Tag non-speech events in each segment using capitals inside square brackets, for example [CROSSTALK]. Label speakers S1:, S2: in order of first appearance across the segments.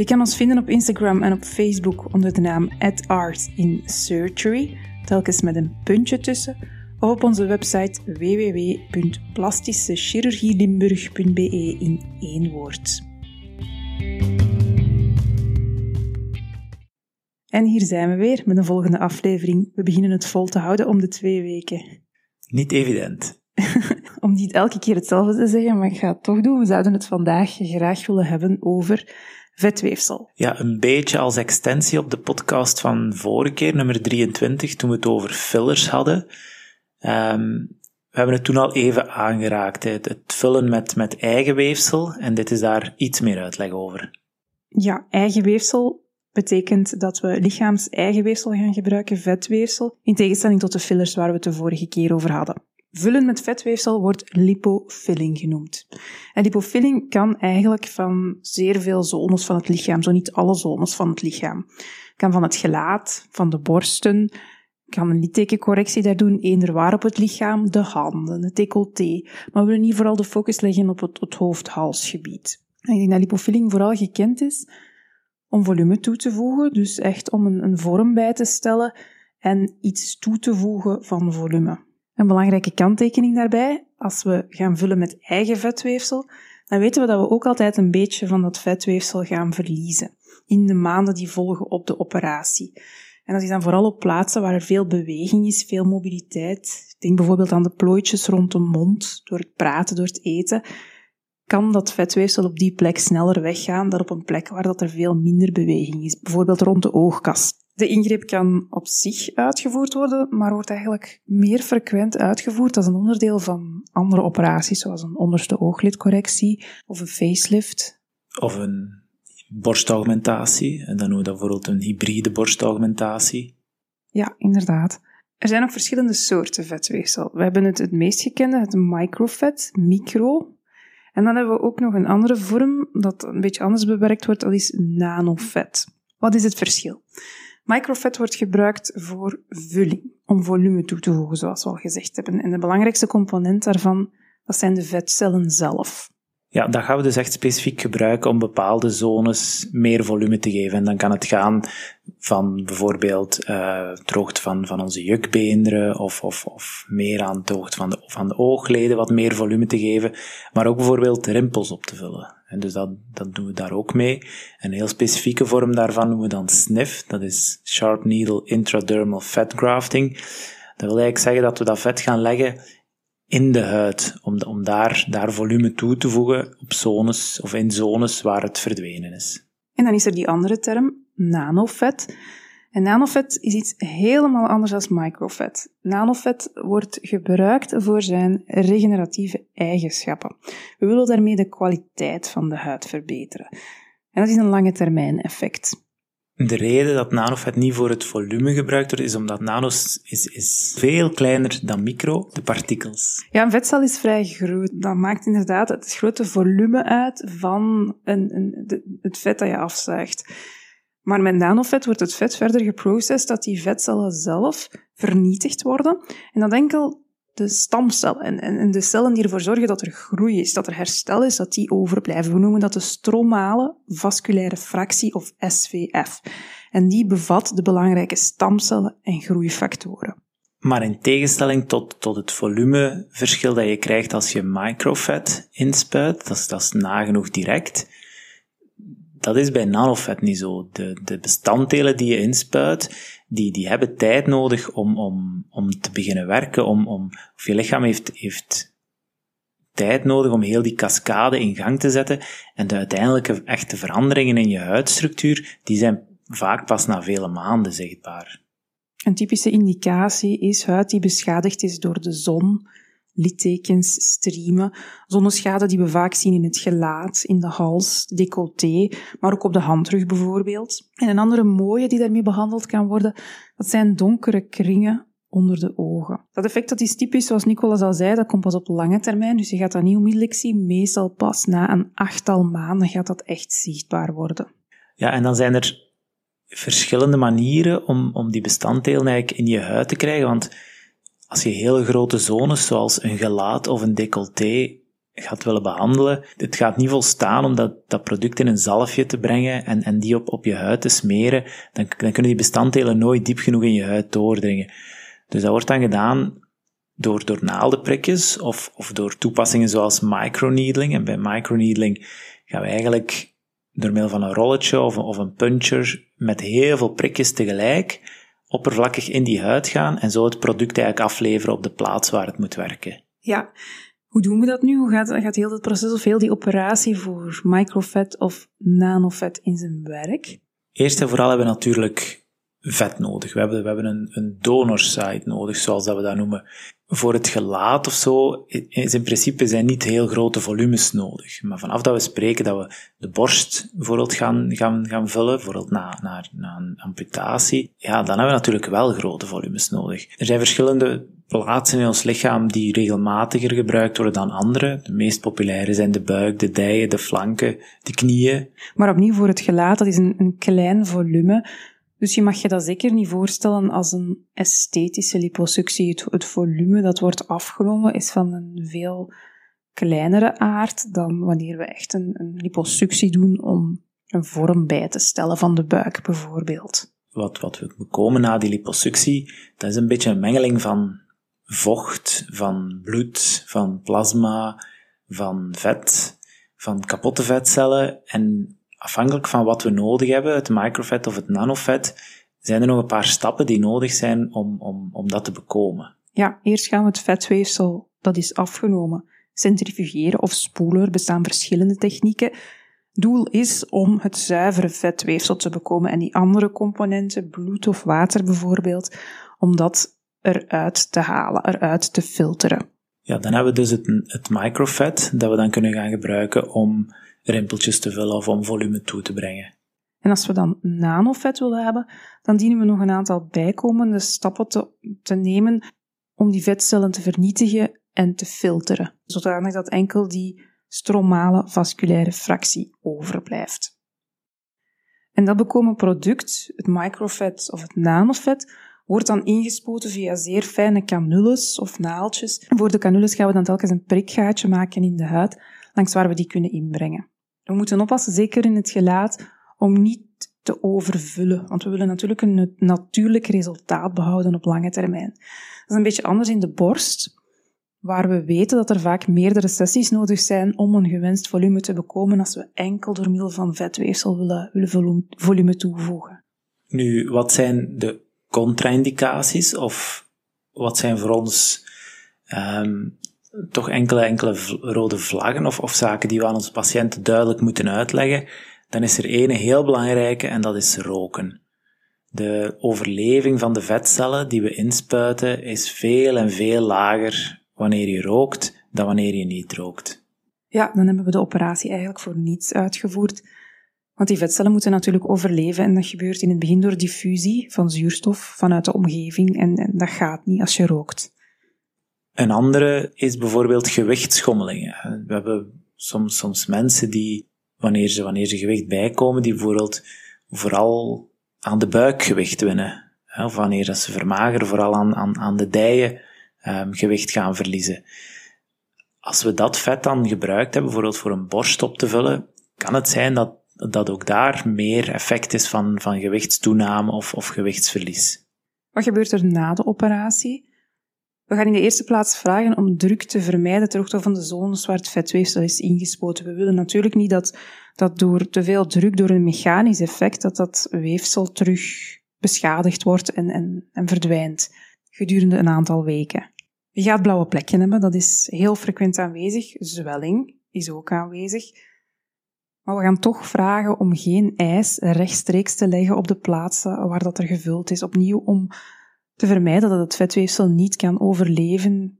S1: Je kan ons vinden op Instagram en op Facebook onder de naam @artinsurgery, telkens met een puntje tussen, of op onze website www.plastischechirurgielimburg.be in één woord. En hier zijn we weer met een volgende aflevering. We beginnen het vol te houden om de twee weken.
S2: Niet evident. [LAUGHS]
S1: Om niet elke keer hetzelfde te zeggen, maar ik ga het toch doen. We zouden het vandaag graag willen hebben over vetweefsel.
S2: Ja, een beetje als extensie op de podcast van vorige keer, nummer 23, toen we het over fillers hadden. Ehm, we hebben het toen al even aangeraakt, het, het vullen met, met eigen weefsel, en dit is daar iets meer uitleg over.
S1: Ja, eigen weefsel betekent dat we lichaams eigen weefsel gaan gebruiken, vetweefsel, in tegenstelling tot de fillers waar we het de vorige keer over hadden. Vullen met vetweefsel wordt lipofilling genoemd. En lipofilling kan eigenlijk van zeer veel zones van het lichaam, zo niet alle zones van het lichaam. Kan van het gelaat, van de borsten, kan een littekencorrectie daar doen, eender waar op het lichaam, de handen, het decolleté. Maar we willen niet vooral de focus leggen op het, het hoofd-halsgebied. Ik denk dat lipofilling vooral gekend is om volume toe te voegen, dus echt om een, een vorm bij te stellen en iets toe te voegen van volume. Een belangrijke kanttekening daarbij, als we gaan vullen met eigen vetweefsel, dan weten we dat we ook altijd een beetje van dat vetweefsel gaan verliezen in de maanden die volgen op de operatie. En dat is dan vooral op plaatsen waar er veel beweging is, veel mobiliteit. Denk bijvoorbeeld aan de plooitjes rond de mond, door het praten, door het eten. Kan dat vetweefsel op die plek sneller weggaan dan op een plek waar dat er veel minder beweging is, bijvoorbeeld rond de oogkas. De ingreep kan op zich uitgevoerd worden, maar wordt eigenlijk meer frequent uitgevoerd als een onderdeel van andere operaties, zoals een onderste ooglidcorrectie of een facelift.
S2: Of een borstaugmentatie, en dan noemen we dat bijvoorbeeld een hybride borstaugmentatie.
S1: Ja, inderdaad. Er zijn ook verschillende soorten vetweefsel. We hebben het, het meest gekende, het microvet, micro. En dan hebben we ook nog een andere vorm dat een beetje anders bewerkt wordt, dat is nanovet. Wat is het verschil? Microvet wordt gebruikt voor vulling, om volume toe te voegen, zoals we al gezegd hebben. En de belangrijkste component daarvan, dat zijn de vetcellen zelf.
S2: Ja, dat gaan we dus echt specifiek gebruiken om bepaalde zones meer volume te geven. En dan kan het gaan van bijvoorbeeld uh, het hoogte van, van onze jukbeenderen of, of, of meer aan van de, van de oogleden wat meer volume te geven. Maar ook bijvoorbeeld rimpels op te vullen. En dus dat, dat doen we daar ook mee. Een heel specifieke vorm daarvan noemen we dan SNF. Dat is Sharp Needle Intradermal Fat Grafting. Dat wil eigenlijk zeggen dat we dat vet gaan leggen in de huid, om, om daar, daar volume toe te voegen op zones of in zones waar het verdwenen is.
S1: En dan is er die andere term, nanovet. En nanovet is iets helemaal anders dan microvet. Nanovet wordt gebruikt voor zijn regeneratieve eigenschappen. We willen daarmee de kwaliteit van de huid verbeteren. En dat is een lange termijn effect.
S2: De reden dat nanovet niet voor het volume gebruikt wordt, is omdat nanos is, is veel kleiner dan micro, de partikels.
S1: Ja, een vetcel is vrij groot. Dat maakt inderdaad het grote volume uit van een, een, het vet dat je afzuigt. Maar met nanovet wordt het vet verder geprocessed dat die vetcellen zelf vernietigd worden. En dat enkel de stamcellen en, en, de cellen die ervoor zorgen dat er groei is, dat er herstel is, dat die overblijven. We noemen dat de stromale vasculaire fractie of SVF. En die bevat de belangrijke stamcellen en groeifactoren.
S2: Maar in tegenstelling tot, tot het volumeverschil dat je krijgt als je microvet inspuit, dat is, dat is nagenoeg direct, dat is bij nanovet niet zo. De, de bestanddelen die je inspuit, die, die hebben tijd nodig om, om, om te beginnen werken, om, om, of je lichaam heeft, heeft tijd nodig om heel die cascade in gang te zetten. En de uiteindelijke echte veranderingen in je huidstructuur, die zijn vaak pas na vele maanden zichtbaar.
S1: Een typische indicatie is huid die beschadigd is door de zon, littekens, striemen, zonneschade die we vaak zien in het gelaat, in de hals, decolleté, maar ook op de handrug bijvoorbeeld. En een andere mooie die daarmee behandeld kan worden, dat zijn donkere kringen onder de ogen. Dat effect dat is typisch, zoals Nicolas al zei, dat komt pas op lange termijn, dus je gaat dat niet onmiddellijk zien. Meestal pas na een achttal maanden gaat dat echt zichtbaar worden.
S2: Ja, en dan zijn er verschillende manieren om, om die bestanddelen eigenlijk in je huid te krijgen, want als je hele grote zones, zoals een gelaat of een decolleté, gaat willen behandelen, het gaat niet volstaan om dat, dat product in een zalfje te brengen en, en die op, op je huid te smeren, dan, dan kunnen die bestanddelen nooit diep genoeg in je huid doordringen. Dus dat wordt dan gedaan door, door naaldenprikjes of, of door toepassingen zoals microneedling. En bij microneedling gaan we eigenlijk door middel van een rolletje of, of een puncher met heel veel prikjes tegelijk oppervlakkig in die huid gaan en zo het product eigenlijk afleveren op de plaats waar het moet werken.
S1: Ja, hoe doen we dat nu? Hoe gaat, gaat heel dat proces of heel die operatie voor microvet of nanovet in zijn werk?
S2: Eerst en vooral hebben we natuurlijk vet nodig. We hebben, we hebben een, een donorsite nodig, zoals dat we dat noemen. Voor het gelaat of zo is in principe zijn niet heel grote volumes nodig. Maar vanaf dat we spreken dat we de borst bijvoorbeeld gaan, gaan, gaan vullen, bijvoorbeeld na, na, na een amputatie, ja, dan hebben we natuurlijk wel grote volumes nodig. Er zijn verschillende plaatsen in ons lichaam die regelmatiger gebruikt worden dan andere. De meest populaire zijn de buik, de dijen, de flanken, de knieën.
S1: Maar opnieuw voor het gelaat, dat is een, een klein volume. Dus je mag je dat zeker niet voorstellen als een esthetische liposuctie. Het, volume dat wordt afgenomen is van een veel kleinere aard dan wanneer we echt een, een liposuctie doen om een vorm bij te stellen van de buik bijvoorbeeld.
S2: Wat, wat we bekomen na die liposuctie, dat is een beetje een mengeling van vocht, van bloed, van plasma, van vet, van kapotte vetcellen en afhankelijk van wat we nodig hebben, het microvet of het nanovet, zijn er nog een paar stappen die nodig zijn om, om, om dat te bekomen.
S1: Ja, eerst gaan we het vetweefsel dat is afgenomen centrifugeren of spoelen. Er bestaan verschillende technieken. Doel is om het zuivere vetweefsel te bekomen en die andere componenten, bloed of water bijvoorbeeld, om dat eruit te halen, eruit te filteren.
S2: Ja, dan hebben we dus het, het microvet dat we dan kunnen gaan gebruiken om rimpeltjes te vullen of om volume toe te brengen.
S1: En als we dan nanovet willen hebben, dan dienen we nog een aantal bijkomende stappen te, te nemen om die vetcellen te vernietigen en te filteren, zodanig dat enkel die stromale vasculaire fractie overblijft. En dat bekomen product, het microvet of het nanovet, wordt dan ingespoten via zeer fijne canules of naaldjes. voor de canules gaan we dan telkens een prikgaatje maken in de huid, langs waar we die kunnen inbrengen. We moeten oppassen, zeker in het gelaat, om niet te overvullen, want we willen natuurlijk een natuurlijk resultaat behouden op lange termijn. Dat is een beetje anders in de borst, waar we weten dat er vaak meerdere sessies nodig zijn om een gewenst volume te bekomen als we enkel door middel van vetweefsel willen, willen volume toevoegen.
S2: Nu, wat zijn de contra-indicaties of wat zijn voor ons um, toch enkele, enkele rode vlaggen of, of zaken die we aan onze patiënten duidelijk moeten uitleggen, dan is er ene heel belangrijke en dat is roken. De overleving van de vetcellen die we inspuiten is veel en veel lager wanneer je rookt dan wanneer je niet rookt.
S1: Ja, dan hebben we de operatie eigenlijk voor niets uitgevoerd. Want die vetcellen moeten natuurlijk overleven en dat gebeurt in het begin door diffusie van zuurstof vanuit de omgeving en, en dat gaat niet als je rookt.
S2: Een andere is bijvoorbeeld gewichtsschommelingen. We hebben soms, soms mensen die, wanneer ze, wanneer ze gewicht bijkomen, die bijvoorbeeld vooral aan de buik gewicht winnen. Of wanneer ze vermageren, vooral aan, aan, aan de dijen um, gewicht gaan verliezen. Als we dat vet dan gebruikt hebben, bijvoorbeeld voor een borst op te vullen, kan het zijn dat, dat ook daar meer effect is van, van gewichtstoename of, of gewichtsverlies.
S1: Wat gebeurt er na de operatie? We gaan in de eerste plaats vragen om druk te vermijden ter van de zones waar het vetweefsel is ingespoten. We willen natuurlijk niet dat, dat door te veel druk, door een mechanisch effect, dat dat weefsel terug beschadigd wordt en, en, en verdwijnt gedurende een aantal weken. Je gaat blauwe plekken hebben, dat is heel frequent aanwezig. Zwelling is ook aanwezig. Maar we gaan toch vragen om geen ijs rechtstreeks te leggen op de plaatsen waar dat er gevuld is. Opnieuw om te vermijden dat het vetweefsel niet kan overleven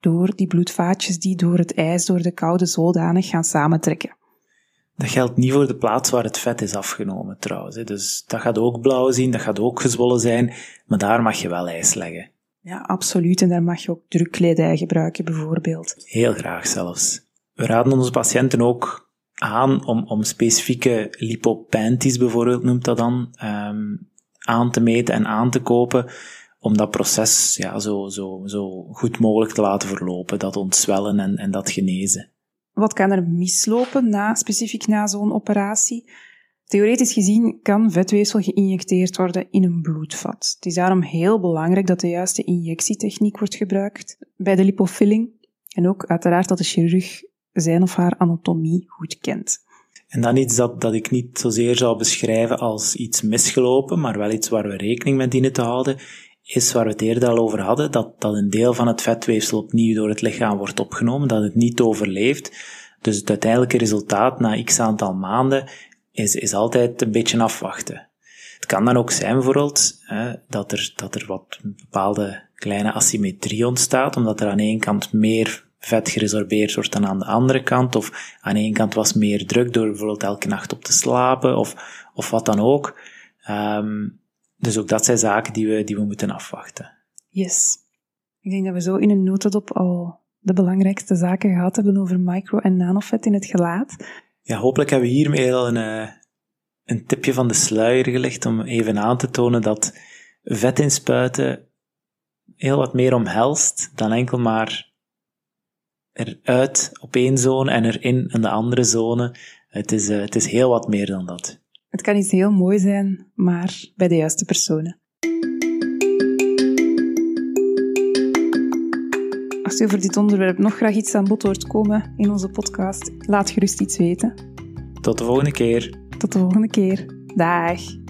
S1: door die bloedvaatjes die door het ijs, door de koude zodanig gaan samentrekken.
S2: Dat geldt niet voor de plaats waar het vet is afgenomen trouwens. Dus dat gaat ook blauw zien, dat gaat ook gezwollen zijn, maar daar mag je wel ijs leggen.
S1: Ja, absoluut. En daar mag je ook drukkledij gebruiken bijvoorbeeld.
S2: Heel graag zelfs. We raden onze patiënten ook aan om, om specifieke lipopanties bijvoorbeeld, noemt dat dan, um, aan te meten en aan te kopen, om dat proces ja, zo, zo, zo goed mogelijk te laten verlopen, dat ontzwellen en, en dat genezen.
S1: Wat kan er mislopen na, specifiek na zo'n operatie? Theoretisch gezien kan vetweefsel geïnjecteerd worden in een bloedvat. Het is daarom heel belangrijk dat de juiste injectietechniek wordt gebruikt bij de lipofilling en ook uiteraard dat de chirurg zijn of haar anatomie goed kent.
S2: En dan iets dat, dat ik niet zozeer zou beschrijven als iets misgelopen, maar wel iets waar we rekening mee dienen te houden, is waar we het eerder al over hadden, dat, dat een deel van het vetweefsel opnieuw door het lichaam wordt opgenomen, dat het niet overleeft. Dus het uiteindelijke resultaat na x aantal maanden is, is altijd een beetje afwachten. Het kan dan ook zijn bijvoorbeeld hè, dat, er, dat er wat bepaalde kleine asymmetrie ontstaat, omdat er aan één kant meer vet geresorbeerd wordt dan aan de andere kant, of aan één kant was meer druk door bijvoorbeeld elke nacht op te slapen, of, of wat dan ook. Um, dus ook dat zijn zaken die we, die we moeten afwachten.
S1: Yes. Ik denk dat we zo in een notendop al de belangrijkste zaken gehad hebben over micro- en nanovet in het gelaat.
S2: Ja, hopelijk hebben we hiermee al een, eh, een tipje van de sluier gelegd om even aan te tonen dat vet inspuiten heel wat meer omhelst dan enkel maar eruit op één zone en erin in de andere zone. Het is, uh, het is heel wat meer dan dat.
S1: Het kan iets heel mooi zijn, maar bij de juiste personen. Als u over dit onderwerp nog graag iets aan bod hoort komen in onze podcast, laat gerust iets weten.
S2: Tot de volgende keer.
S1: Tot de volgende keer. Dag.